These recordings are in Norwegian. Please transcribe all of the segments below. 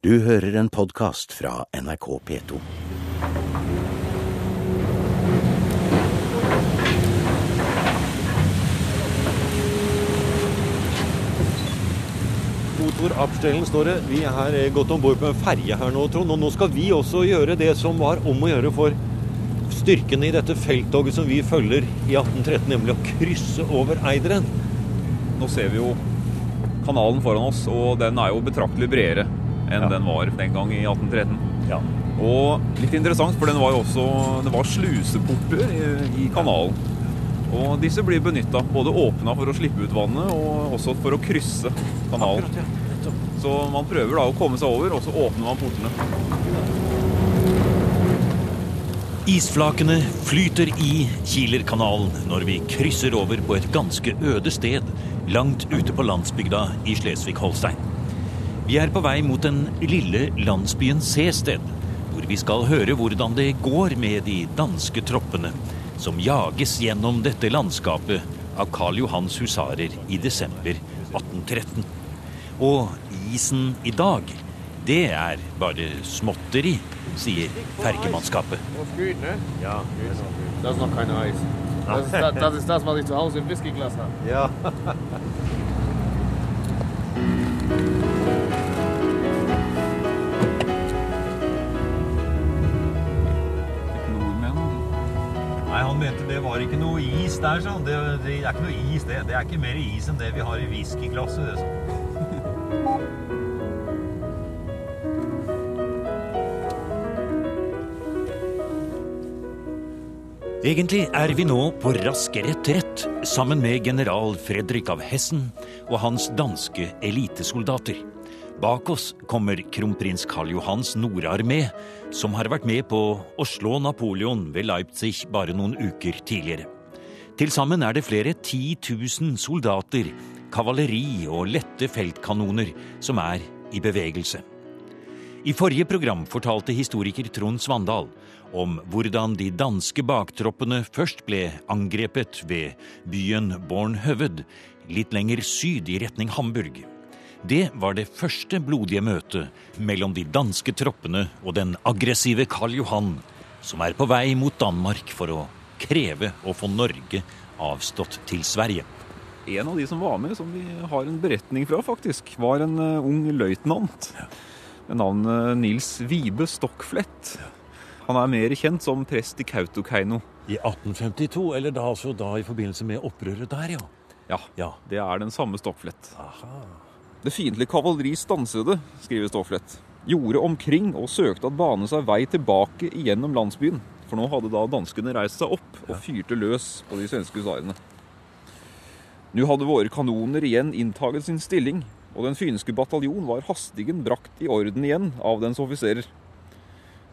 Du hører en podkast fra NRK P2. Motor Abstellen står det. Vi er godt gått om bord på en ferje her nå, Trond. Og nå skal vi også gjøre det som var om å gjøre for styrkene i dette felttoget som vi følger i 1813, nemlig å krysse over Eideren. Nå ser vi jo kanalen foran oss, og den er jo betraktelig bredere enn Ja. den var den gang i 1813. Ja. Og litt interessant, for den var jo også Det var sluseporter i, i kanalen. Og disse blir benytta. Både åpna for å slippe ut vannet, og også for å krysse kanalen. Akkurat, ja. Så man prøver da å komme seg over, og så åpner man portene. Isflakene flyter i Kielerkanalen når vi krysser over på et ganske øde sted langt ute på landsbygda i Slesvig-Holstein. Vi er på vei mot den lille landsbyen Sested, hvor vi skal høre hvordan det går med de danske troppene som jages gjennom dette landskapet av Karl Johans husarer i desember 1813. Og isen i dag, det er bare småtteri, sier fergemannskapet. Ja. Das ist noch kein Eis. Das ist das, das ist das, was ich zu Hause im Whiskyglas habe. ja. var ikke noe is der, sånn. Det, det er ikke noe is, det. Det er ikke mer is enn det vi har i whiskyglasset. det, sånn. Egentlig er vi nå på rask retrett sammen med general Fredrik av Hessen og hans danske elitesoldater. Bak oss kommer kronprins Karl Johans nordarmé, som har vært med på å slå Napoleon ved Leipzig bare noen uker tidligere. Til sammen er det flere 10 000 soldater, kavaleri og lette feltkanoner som er i bevegelse. I forrige program fortalte historiker Trond Svandal om hvordan de danske baktroppene først ble angrepet ved byen Bornhøved, litt lenger syd i retning Hamburg. Det var det første blodige møtet mellom de danske troppene og den aggressive Karl Johan, som er på vei mot Danmark for å kreve å få Norge avstått til Sverige. En av de som var med, som vi har en beretning fra, faktisk, var en eh, ung løytnant med navnet Nils Vibe Stokkflett. Han er mer kjent som prest i Kautokeino. I 1852, eller da altså da i forbindelse med opprøret der, ja. Ja, Ja. det er den samme Stokkflett. Aha. Det fiendtlige kavaleri stanset, skriver Ståflett. Gjorde omkring og søkte at bane seg vei tilbake igjennom landsbyen. For nå hadde da danskene reist seg opp og fyrte løs på de svenske husarene. Nå hadde våre kanoner igjen inntaget sin stilling, og den fynske bataljon var hastigen brakt i orden igjen av dens offiserer.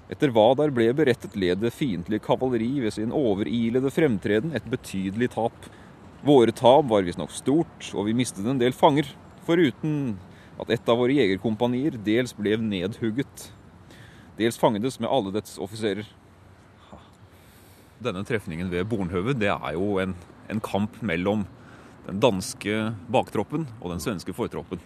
Etter hva der ble berettet, led det fiendtlige kavaleri ved sin overilede fremtreden et betydelig tap. Våre tap var visstnok stort, og vi mistet en del fanger, foruten at et av våre jegerkompanier dels ble nedhugget. Dels fangedes med alle dets offiserer. Denne trefningen ved Bornhøved, det er jo en, en kamp mellom den danske baktroppen og den svenske fortroppen.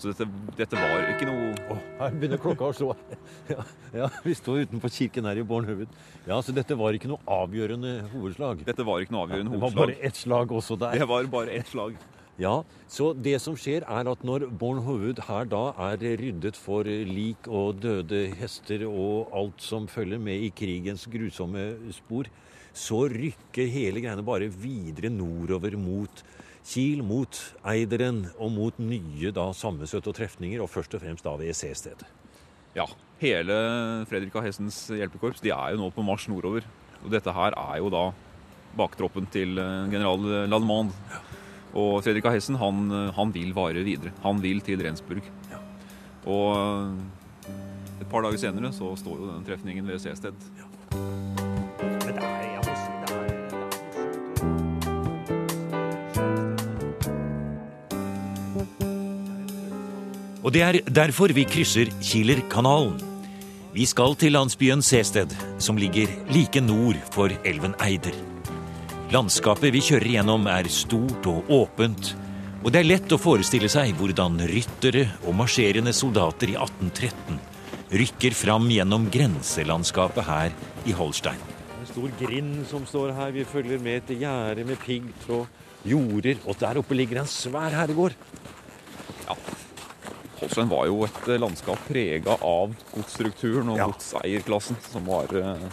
Så dette, dette var ikke noe oh, her begynner klokka å slå. Ja, ja, vi står utenfor kirken her i Bornhøved. Ja, så dette var ikke noe avgjørende hovedslag. Dette var ikke noe avgjørende hovedslag. Det var bare ett slag også der. Det var bare ett slag. Ja, så det som skjer er at når Bornhoved her da er ryddet for lik og døde hester og alt som følger med i krigens grusomme spor, så rykker hele greiene bare videre nordover mot Kiel, mot Eideren og mot nye da sammenstøt og trefninger, og først og fremst da ved EC-stedet. Ja, hele Fredrik av Hessens hjelpekorps de er jo nå på marsj nordover. Og dette her er jo da baktroppen til eh, general Lallemande. Og Fredrik av Hessen han, han vil vare videre. Han vil til Rensburg. Og eh, et par dager senere så står jo denne trefningen ved Seested. Men det er, jeg må si, det er Og det er derfor vi krysser Kielerkanalen. Vi skal til landsbyen Sested, som ligger like nord for elven Eider. Landskapet vi kjører gjennom er stort og åpent, Og det er lett å forestille seg hvordan ryttere og marsjerende soldater i 1813 rykker fram gjennom grenselandskapet her i Holstein. En stor grind som står her. Vi følger med et gjerde med piggtråd, jorder. Og der oppe ligger en svær herregård. Holstein var jo et eh, landskap prega av godsstrukturen og Ja. godseierklassen, som var eh,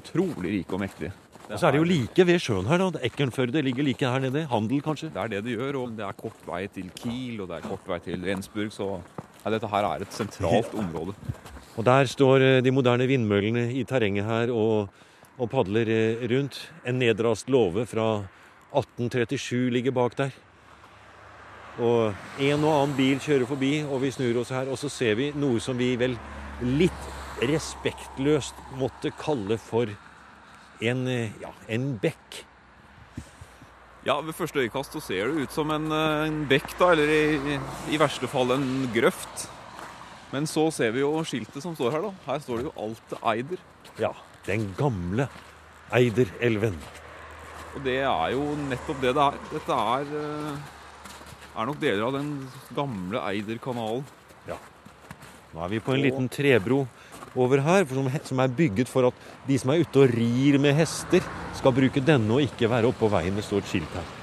utrolig rike og mektige. Og så er det jo like ved sjøen her. da. Ekkenførde ligger like her nede. Handel, kanskje. Det er det det gjør, og det er kort vei til Kiel, og det er kort vei til Rensburg, så ja, dette her er et sentralt område. Og der står eh, de moderne vindmøllene i terrenget her og, og padler eh, rundt. En nedrast låve fra 1837 ligger bak der. Og en og annen bil kjører forbi, og vi snur oss her, og så ser vi noe som vi vel litt respektløst måtte kalle for en, eh, ja, en bekk. Ja, ved første øyekast så ser det ut som en, eh, en bekk, da, eller i, i verste fall en grøft. Men så ser vi jo skiltet som står her, da. Her står det jo Alte Eider. Ja, den gamle Eiderelven. Og det er jo nettopp det det er. Dette er, eh, er nok deler av den gamle Eiderkanalen. Nå er vi på en liten trebro over her, for som, som er bygget for at de som er ute og rir med hester, skal bruke denne og ikke være oppå veien. Det står et skilt her.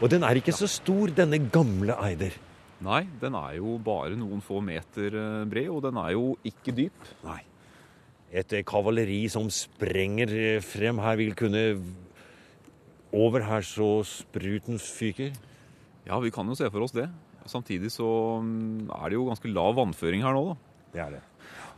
Og den er ikke så stor, denne gamle Eider. Nei, den er jo bare noen få meter eh, bred, og den er jo ikke dyp. Nei. Et eh, kavaleri som sprenger eh, frem her, vil kunne Over her så spruten fyker. Ja, vi kan jo se for oss det. Samtidig så mm, er det jo ganske lav vannføring her nå, da. Det er det.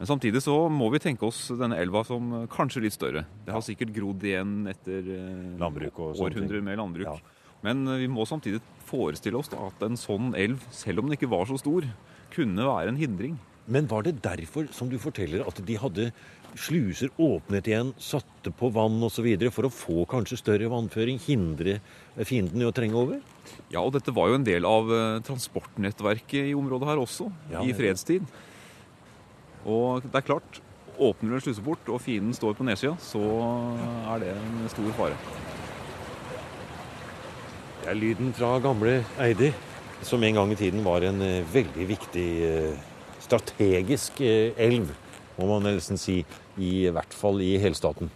Men samtidig så må vi tenke oss denne elva som eh, kanskje litt større. Det har sikkert grodd igjen etter eh, Landbruk og århundrer med landbruk. Ja. Men eh, vi må samtidig forestille oss at en sånn elv, selv om den ikke var så stor, kunne være en hindring. Men var det derfor, som du forteller, at de hadde sluser åpnet igjen, satte på vann osv. for å få kanskje større vannføring, hindre fienden i å trenge over? Ja, og dette var jo en del av transportnettverket i området her også, Ja, i fredstid. Og det er klart, åpner du en sluseport og fienden står på nedsida, så er det en stor fare. Det er lyden fra gamle Eider, som en gang i tiden var en eh, veldig viktig eh, strategisk eh, elv, må man nesten si, i hvert fall i helstaten.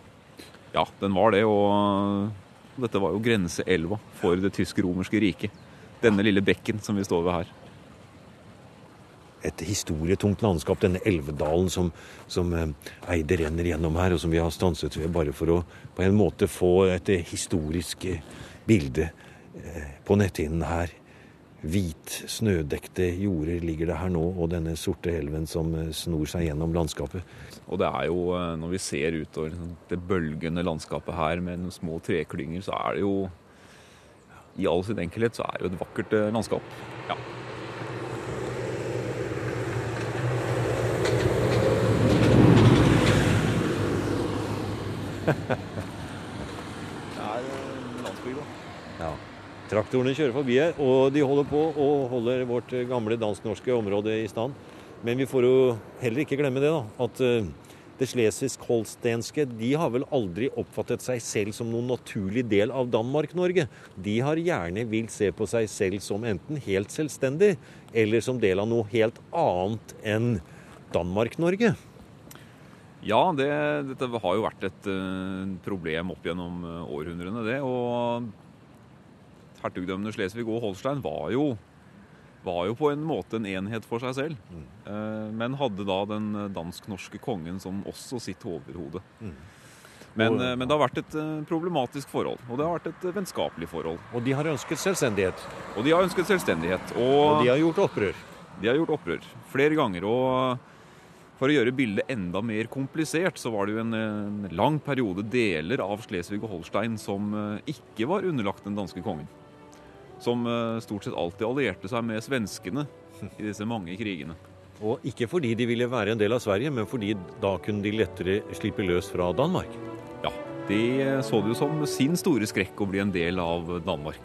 Ja, den var det, og dette var jo grenseelva for det tysk-romerske riket. Denne lille bekken som vi står ved her. Et historietungt landskap, denne elvedalen som, som Eide renner gjennom her, og som vi har stanset ved bare for å på en måte få et eh, historisk eh, bilde eh, på netthinnen her. Hvit, snødekte jorder ligger det her nå, og denne sorte elven som eh, snor seg gjennom landskapet. Og det er jo, eh, når vi ser utover liksom, det bølgende landskapet her med noen små treklynger, så er det jo I all sin enkelhet så er det jo et vakkert eh, landskap. Ja. Det er landsbygda. Ja. Traktorene kjører forbi her, og de holder på og holder vårt gamle dansk-norske område i stand. Men vi får jo heller ikke glemme det, da, at eh, det slesisk-holstenske de har vel aldri oppfattet seg selv som noen naturlig del av Danmark-Norge. De har gjerne vilt se på seg selv som enten helt selvstendig, eller som del av noe helt annet enn Danmark-Norge. Ja, det, dette har jo vært et eh, problem opp gjennom eh, århundrene, det. Og hertugdømmene Slesvig og Holstein var jo, var jo på en måte en enhet for seg selv. Eh, men hadde da den dansk-norske kongen som også sitt overhode. Men, eh, men det har vært et problematisk forhold, og det har vært et vennskapelig forhold. Og de har ønsket selvstendighet. Og de har ønsket selvstendighet, Og og de har gjort opprør. de har gjort opprør flere ganger. og for å gjøre bildet enda mer komplisert, så var det jo en, en lang periode deler av Slesvig og Holstein som eh, ikke var underlagt den danske kongen. Som eh, stort sett alltid allierte seg med svenskene i disse mange krigene. Og ikke fordi de ville være en del av Sverige, men fordi da kunne de lettere slippe løs fra Danmark. Ja, De eh, så det jo som sin store skrekk å bli en del av Danmark.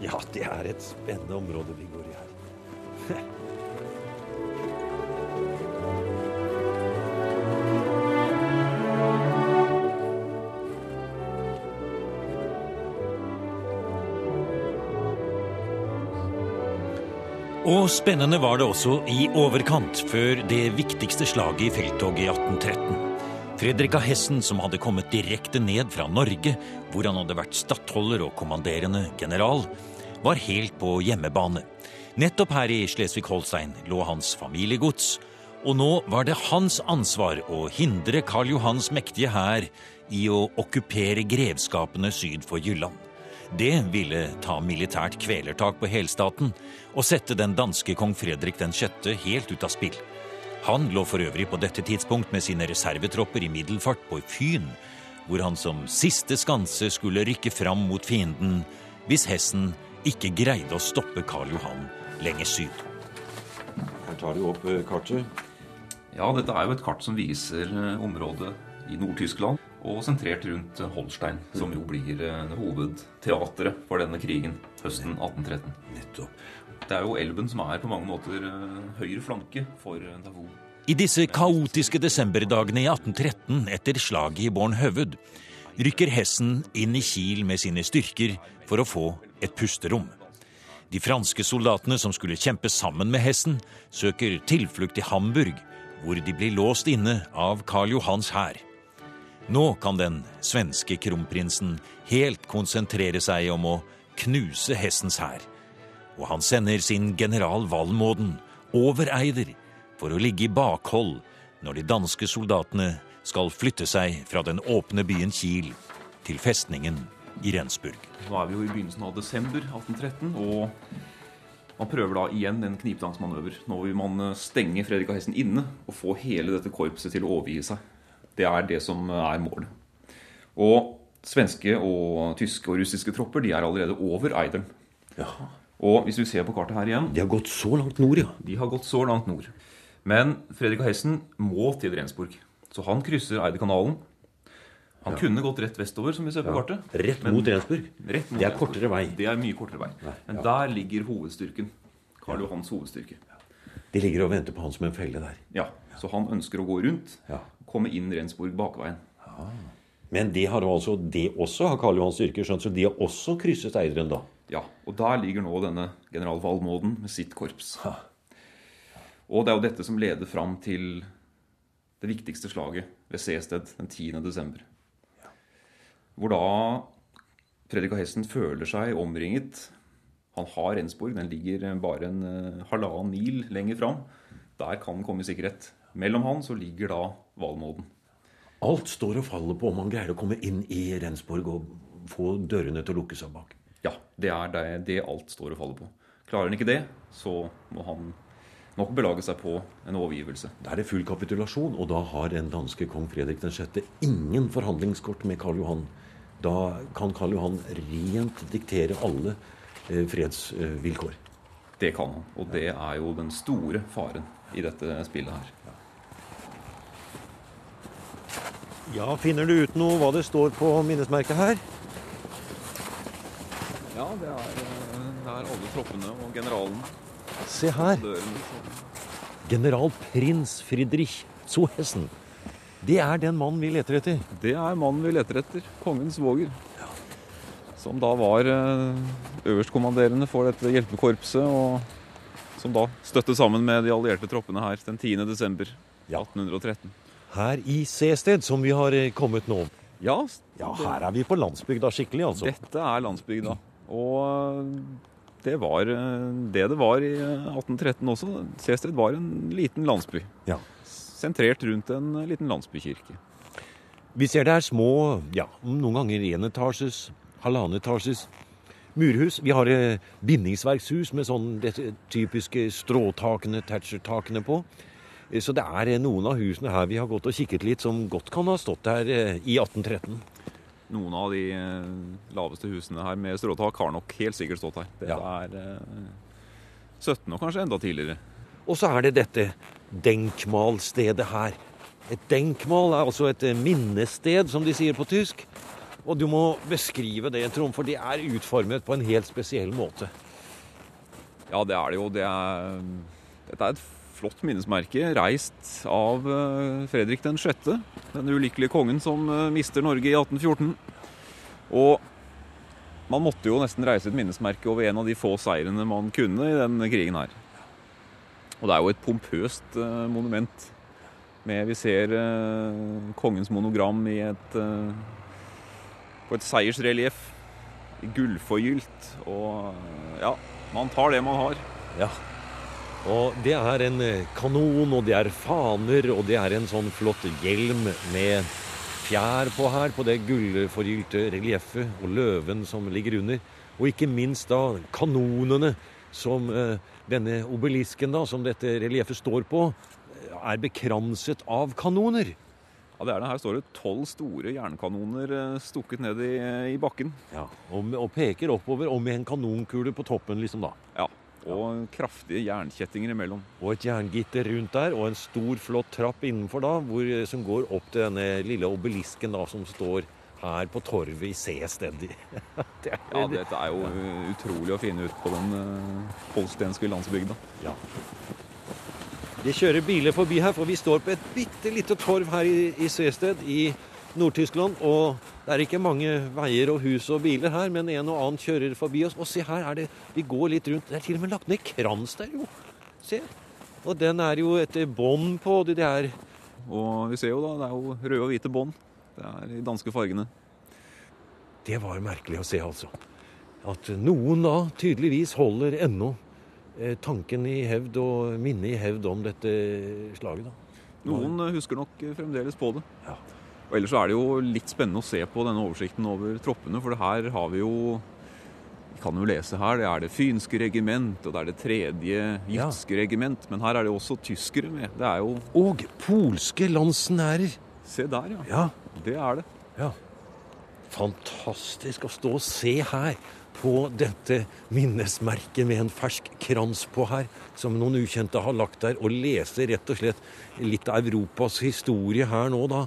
Ja, det er et spennende område vi går i Og spennende var det også i overkant før det viktigste slaget i felttoget i 1813. Fredrik av Hessen, som hadde kommet direkte ned fra Norge, hvor han hadde vært stattholder og kommanderende general, var helt på hjemmebane. Nettopp her i Slesvig-Holstein lå hans familiegods, og nå var det hans ansvar å hindre Karl Johans mektige hær i å okkupere grevskapene syd for Jylland. Det ville ta militært kvelertak på helstaten og sette den danske kong Fredrik 6. helt ut av spill. Han lå for øvrig på dette tidspunkt med sine reservetropper i middelfart på Fyn, hvor han som siste skanse skulle rykke fram mot fienden hvis Hessen ikke greide å stoppe Karl Johan lenger syd. Her tar du opp eh, kartet. Ja, dette er jo et kart som viser eh, området i Nord-Tyskland og sentrert rundt Holstein, som jo blir eh, hovedteatret for denne krigen høsten 1813. Nettopp. Det er jo elven som er på mange måter eh, høyre flanke for Davo. Davout. I disse kaotiske desemberdagene i 1813 etter slaget i Bornhøved rykker Hessen inn i Kiel med sine styrker for å få et pusterom. De franske soldatene som skulle kjempe sammen med Hessen, søker tilflukt i Hamburg, hvor de blir låst inne av Karl Johans hær. Nå kan den svenske kronprinsen helt konsentrere seg om å knuse Hessens hær. Og han sender sin general Valmåden over Eider for å ligge i bakhold når de danske soldatene skal flytte seg fra den åpne byen Kiel til festningen i Rensburg. Nå er vi jo i begynnelsen av desember 1813, og man prøver da igjen en kniptangsmanøver. Nå vil man stenge Fredrik av Hessen inne og få hele dette korpset til å overgi seg. Det er det som er målet. Og svenske og tyske og russiske tropper de er allerede over Eideren. Og hvis vi ser på kartet her igjen De har gått så langt nord, ja. De har gått så langt nord. Men Fredrik av Hessen må til Rensburg. Så han krysser Eiderkanalen. Han kunne gått rett vestover, som vi ser på kartet. Rett mot Rensburg. Rett mot Det er Rensburg. kortere vei. Det er mye kortere vei. Men der ligger hovedstyrken. Karl Johans hovedstyrke. De ligger og venter på han som en felle der. Ja, Så han ønsker å gå rundt, Ja. Komme inn Rensburg bakveien. Men det har altså, det også har Karl Johans styrker skjønt, så de har også krysset Eideren da. Ja, Og der ligger nå denne general Valmåden med sitt korps. Og det er jo dette som leder fram til det viktigste slaget ved Seested den 10. desember. Hvor da Fredrik av Hessen føler seg omringet. Han har Rensburg, den ligger bare en eh, halvannen mil lenger fram. Der kan han komme i sikkerhet. Mellom han så ligger da Valmåden. Alt står og faller på om han greier å komme inn i Rensborg og få dørene til å lukke seg bak. Ja, det er det, det alt står og faller på. Klarer han ikke det, så må han nok belage seg på en overgivelse. Da er det full kapitulasjon, og da har den danske kong Fredrik 6. ingen forhandlingskort med Karl Johan. Da kan Karl Johan rent diktere alle eh, fredsvilkår. Det kan han, og det er jo den store faren i dette spillet her. Ja, finner du ut noe hva det står på minnesmerket her? Ja, det er, eh, det er alle troppene og generalen. Se her. Døren. General prins Friedrich Zohessen. Det er den mannen vi leter etter. Det er mannen vi leter etter. Kongens svoger. Som da var eh, øverstkommanderende for dette hjelpekorpset, og som da støtte sammen med de allierte troppene her den 10. desember Ja. 1813. Her i Sested, som vi har eh, kommet nå. Ja, Ja, her er vi på landsbygda skikkelig, altså. Dette er landsbygda. Og det var eh, det det var i eh, 1813 også. Sested var en liten landsby. Ja. Sentrert rundt en liten landsbykirke. Vi ser det er små, ja, noen ganger enetasjes, halvannetasjes murhus. Vi har eh, bindingsverkshus med sånn disse typiske stråtakene, Thatcher-takene på. Eh, Så det er eh, noen av husene her vi har gått og kikket litt, som godt kan ha stått her eh, i 1813. Noen av de laveste husene her med stråtak har nok helt sikkert stått her. Det Ja. er eh, 17 og kanskje enda tidligere. Og så er det dette denkmalstedet her. Et denkmal er altså et minnested, som de sier på tysk. Og du må beskrive det, Trond, for de er utformet på en helt spesiell måte. Ja, det er det jo. Det er, dette er et flott minnesmerke, reist av eh, Fredrik den 6., den ulykkelige kongen som eh, mister Norge i 1814. Og man måtte jo nesten reise et minnesmerke over en av de få seirene man kunne i den krigen her. Og det er jo et pompøst eh, monument. Med, vi ser kongens monogram i et, på et seiersrelieff. Gullforgylt. Og ja, man tar det man har. Ja. Og det er en eh, kanon, og det er faner, og det er en sånn flott hjelm med fjær på her, på det gullforgylte relieffet, og løven som ligger under. Og ikke minst da kanonene som eh, denne obelisken da, som dette relieffet står på, eh, er bekranset av kanoner. Ja, det er det. Her står det tolv store jernkanoner eh, stukket ned i, i bakken. Ja, og, og peker oppover, og med en kanonkule på toppen, liksom da. Ja, Og kraftige jernkjettinger imellom. Og et jerngitter rundt der, og en stor, flott trapp innenfor da, hvor, som går opp til denne lille obelisken da, som står her på torvet i Seested. det er, Ja, dette er jo utrolig å finne ut på den uh, holstenske landsbygda. Ja. Det kjører biler forbi her, for vi står på et bitte lite torv her i, i Seested i Nord-Tyskland. Og det er ikke mange veier og hus og biler her, men en og annen kjører forbi oss. Og se her, er det, vi går litt rundt. Det er til og med lagt ned krans der, jo. Se. Og den er jo et bånd på. Det, det er Og vi ser jo da, det er jo røde og hvite bånd. Det er de danske fargene. Det var merkelig å se, altså. At noen da tydeligvis holder ennå eh, tanken i hevd og minnet i hevd om dette slaget. da. Noen eh, husker nok eh, fremdeles på det. Ja. Og ellers så er det jo litt spennende å se på denne oversikten over troppene, for her har vi jo vi kan jo lese her, Det er det fynske regiment, og det er det tredje jyske regiment. Men her er det også tyskere med. Det er jo Og polske landsnærer. Se der, ja. Ja, Det er det. ja. Fantastisk å stå og se her på dette minnesmerket med en fersk krans på her, som noen ukjente har lagt der, og lese rett og slett litt av Europas historie her nå, da.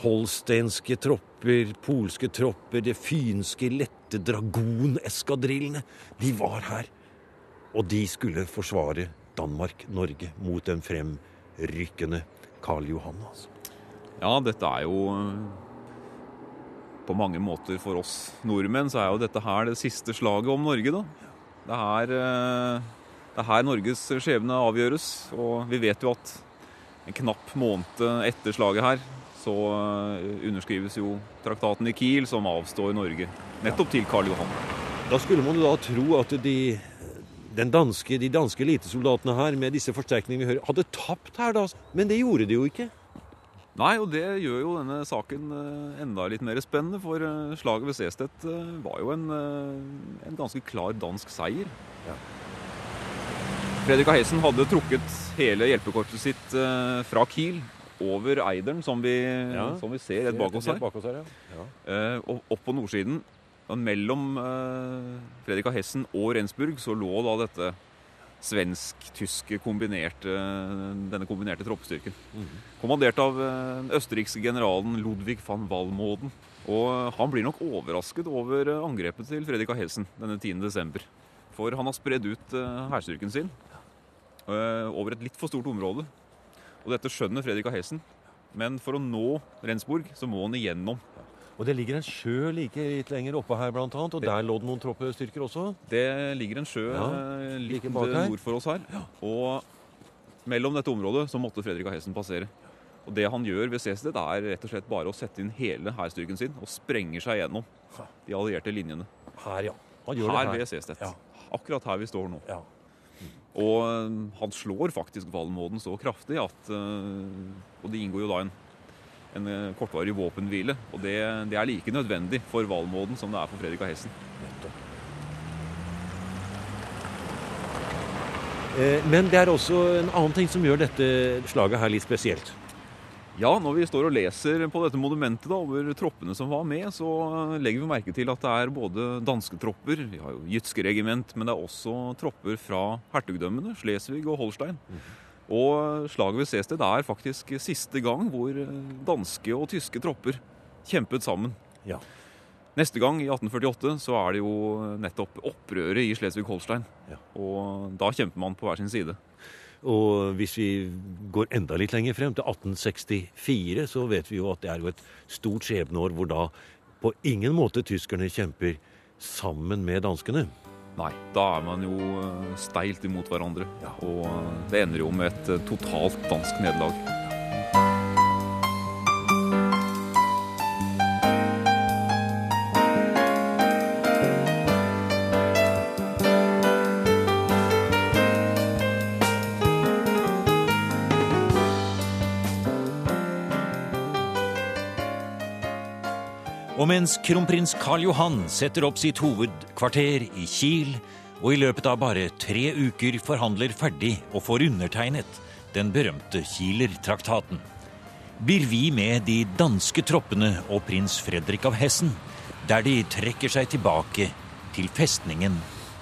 Holstenske tropper, polske tropper, det fynske lette dragoneskadrillene. De var her. Og de skulle forsvare Danmark-Norge mot den fremrykkende Karl Johan. altså. Ja, dette er jo eh, På mange måter for oss nordmenn så er jo dette her det siste slaget om Norge, da. Det er eh, det er her Norges skjebne avgjøres. Og vi vet jo at en knapp måned etter slaget her så eh, underskrives jo traktaten i Kiel, som avstår Norge nettopp til Karl Johan. Da skulle man jo da tro at de, den danske, de danske elitesoldatene her med disse forsterkningene vi hører, hadde tapt her da. Men det gjorde de jo ikke. Nei, og det gjør jo denne saken eh, enda litt mer spennende, for eh, slaget ved Seestedt eh, var jo en, en ganske klar dansk seier. Ja. Fredrik av Hessen hadde trukket hele hjelpekorpset sitt fra Kiel over Eideren, som vi, Ja. som vi ser rett bak oss her, Bak oss her ja. Eh, og opp på nordsiden. Og mellom eh, Fredrik av Hessen og Rensburg så lå da dette svensk-tyske kombinerte, denne kombinerte troppestyrken. Kommandert av eh, østerrikske generalen Ludvig van Wallmoden. Og han blir nok overrasket over eh, angrepet til Fredrik av Hessen denne 10. desember. For han har spredd ut eh, hærstyrken sin eh, over et litt for stort område. Og dette skjønner Fredrik av Hessen. Men for å nå Rensburg så må han igjennom. Og det ligger en sjø like litt lenger oppe her, blant annet, og der lå det noen troppestyrker også. Det ligger en sjø Ja, eh, litt like nord for oss her. Og mellom dette området så måtte Fredrik av Hessen passere. Og det han gjør ved Seestedt, er rett og slett bare å sette inn hele hærstyrken sin og sprenger seg gjennom de allierte linjene. Her, ja. Han gjør Her det ved her. Seestedt. Ja. Akkurat her vi står nå. Ja. Og eh, han slår faktisk Valmåden så kraftig at eh, Og det inngår jo da en, en eh, kortvarig våpenhvile. Og det, det er like nødvendig for Valmåden som det er for Fredrik av Hessen. Men det er også en annen ting som gjør dette slaget her litt spesielt. Ja, når vi står og leser på dette monumentet da, over troppene som var med, så legger vi merke til at det er både danske tropper, vi har jo jytske regiment, men det er også tropper fra hertugdømmene, Slesvig og Holstein. Og slaget ved Sested er faktisk siste gang hvor danske og tyske tropper kjempet sammen. Ja. Neste gang, i 1848, så er det jo nettopp opprøret i Slesvig-Holstein. Ja. Og da kjemper man på hver sin side. Og hvis vi går enda litt lenger frem, til 1864, så vet vi jo at det er jo et stort skjebneår hvor da på ingen måte tyskerne kjemper sammen med danskene. Nei, da er man jo eh, steilt imot hverandre. Og eh, det ender jo med et eh, totalt dansk nederlag. Mens kronprins Karl Johan setter opp sitt hovedkvarter i Kiel, og i løpet av bare tre uker forhandler ferdig og får undertegnet den berømte Kieler-traktaten, blir vi med de danske troppene og prins Fredrik av Hessen, der de trekker seg tilbake til festningen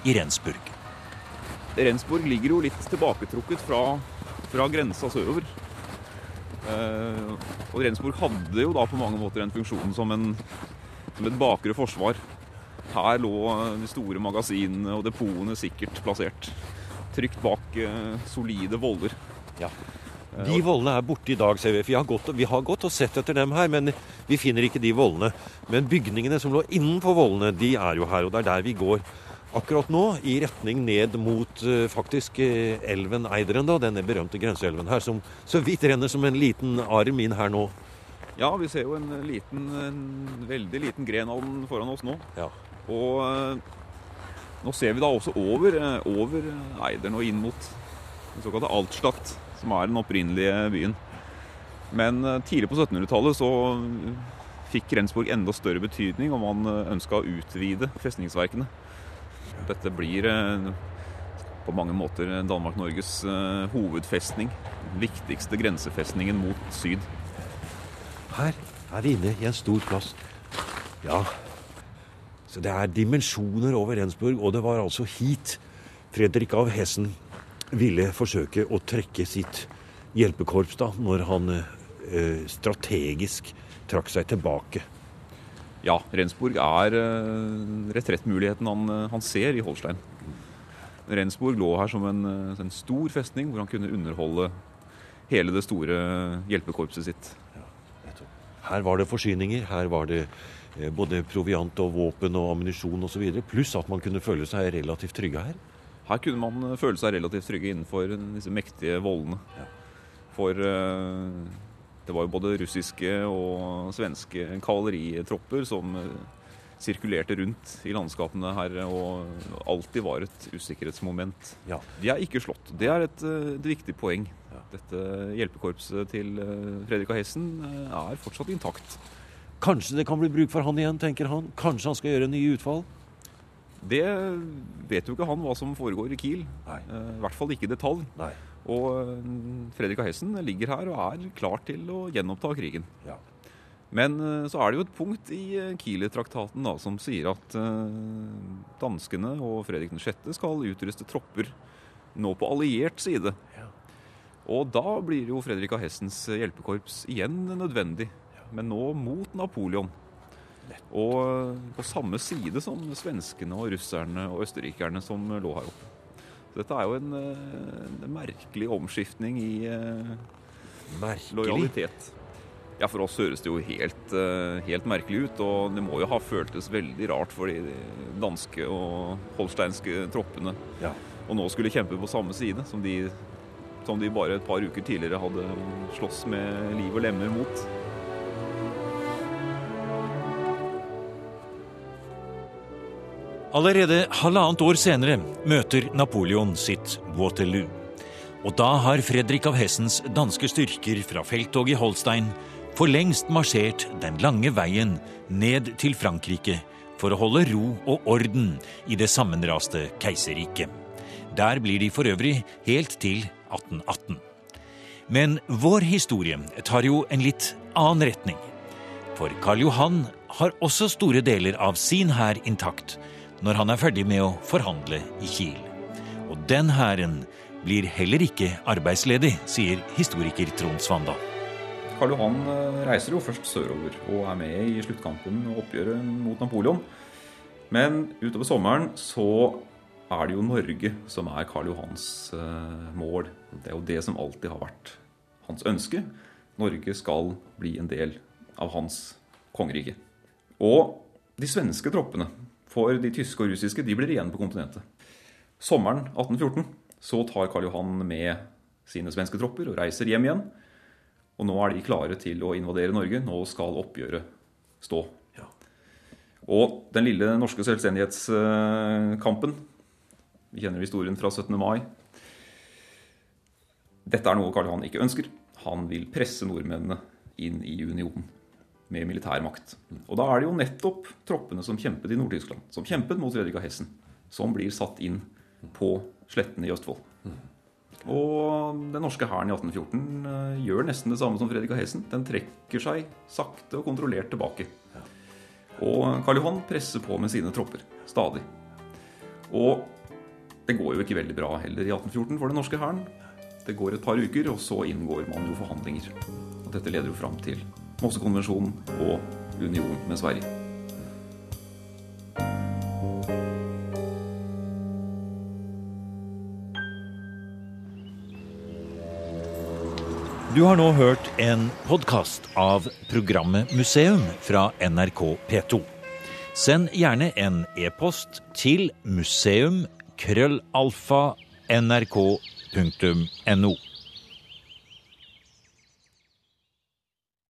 i Rensburg. Rensburg ligger jo litt tilbaketrukket fra, fra grensa sørover. Eh, og Rensburg hadde jo da på mange måter en funksjon som, en, som et bakre forsvar. Her lå de store magasinene og depotene sikkert plassert. Trygt bak eh, solide voller. Ja. De vollene er borte i dag, ser vi. Vi har, gått, vi har gått og sett etter dem her, men vi finner ikke de vollene. Men bygningene som lå innenfor vollene, de er jo her, og det er der vi går akkurat nå. I retning ned mot eh, faktisk eh, elven Eideren, da, denne berømte grenseelven her, som så vidt renner som en liten arm inn her nå. Ja, vi ser jo en liten, en veldig liten gren av den foran oss nå. Ja. Og eh, nå ser vi da også over, eh, over Eideren og inn mot den såkalte Altstadt, som er den opprinnelige byen. Men eh, tidlig på 1700-tallet så fikk Rensburg enda større betydning, og man ønska å utvide festningsverkene. Dette blir eh, på mange måter Danmark-Norges eh, hovedfestning. Den viktigste grensefestningen mot syd. Her er vi inne i en stor plass. Ja, så det er dimensjoner over Rensburg, og det var altså hit Fredrik av Hessen ville forsøke å trekke sitt hjelpekorps da, når han eh, strategisk trakk seg tilbake. Ja, Rensburg er eh, retrettmuligheten han, eh, han ser i Holstein. Rensburg lå her som en, eh, en stor festning hvor han kunne underholde hele det store hjelpekorpset sitt. Her var det forsyninger, her var det eh, både proviant og våpen og ammunisjon osv. Pluss at man kunne føle seg relativt trygge her. Her kunne man føle seg relativt trygge innenfor disse mektige vollene. For eh, det var jo både russiske og svenske kavaleritropper som eh, sirkulerte rundt i landskapene her og alltid var et usikkerhetsmoment. Ja. De er ikke slått. Det er et, eh, et viktig poeng. Dette hjelpekorpset til Fredrika Fredrik av Hessen eh, er fortsatt intakt. Kanskje det kan bli bruk for han igjen, tenker han. Kanskje han skal gjøre nye utfall. Det vet jo ikke han hva som foregår i Kiel. Nei. Eh, I hvert fall ikke i detalj. Nei. Og Fredrika Fredrik Hessen ligger her og er klar til å gjenoppta krigen. Ja. Men eh, så er det jo et punkt i eh, Kieler-traktaten da, som sier at eh, danskene og Fredrik 6. skal utruste tropper nå på alliert side. Ja. Og da blir jo Fredrik av Hessens hjelpekorps igjen nødvendig, men nå mot Napoleon. Og på samme side som svenskene og russerne og østerrikerne som lå her oppe. Så dette er jo en, eh, en merkelig omskiftning i eh, Merkelig. lojalitet. Ja, For oss høres det jo helt, eh, helt merkelig ut, og det må jo ha føltes veldig rart for de danske og holsteinske troppene Ja. Og nå skulle kjempe på samme side som de, som de bare et par uker tidligere hadde slåss med liv og lemmer mot. Allerede halvannet år senere møter Napoleon sitt Waterloo. Og da har Fredrik av Hessens danske styrker fra felttoget i Holstein for lengst marsjert den lange veien ned til Frankrike for å holde ro og orden i det sammenraste keiserriket. Der blir de for øvrig helt til 1818. Men vår historie tar jo en litt annen retning. For Karl Johan har også store deler av sin hær intakt når han er ferdig med å forhandle i Kiel. Og den hæren blir heller ikke arbeidsledig, sier historiker Trond Svanda. Karl Johan eh, reiser jo først sørover og er med i sluttkampen og oppgjøret mot Napoleon. Men utover sommeren så er det jo Norge som er Karl Johans eh, mål. Det er jo det som alltid har vært hans ønske. Norge skal bli en del av hans kongerike. Og de svenske troppene For de tyske og russiske de blir igjen på kontinentet. Sommeren 1814 så tar Karl Johan med sine svenske tropper og reiser hjem igjen. Og nå er de klare til å invadere Norge. Nå skal oppgjøret stå. Ja. Og den lille norske selvstendighetskampen Vi kjenner historien fra 17. mai. Dette er noe Karl Johan ikke ønsker. Han vil presse nordmennene inn i unionen med militærmakt. Og da er det jo nettopp troppene som kjempet i Nord-Tyskland, som kjempet mot Fredrik av Hessen, som blir satt inn på slettene i Østfold. Og den norske hæren i 1814 eh, gjør nesten det samme som Fredrik av Hessen. Den trekker seg sakte og kontrollert tilbake. Og Karl Johan presser på med sine tropper stadig. Og det går jo ikke veldig bra heller i 1814 for den norske hæren. Det går et par uker, og så inngår man jo forhandlinger. Og dette leder jo fram til Mossekonvensjonen og union med Sverige. Du har nå hørt en podkast av programmet Museum fra NRK P2. Send gjerne en e-post til museum krøllalfa nrk.no.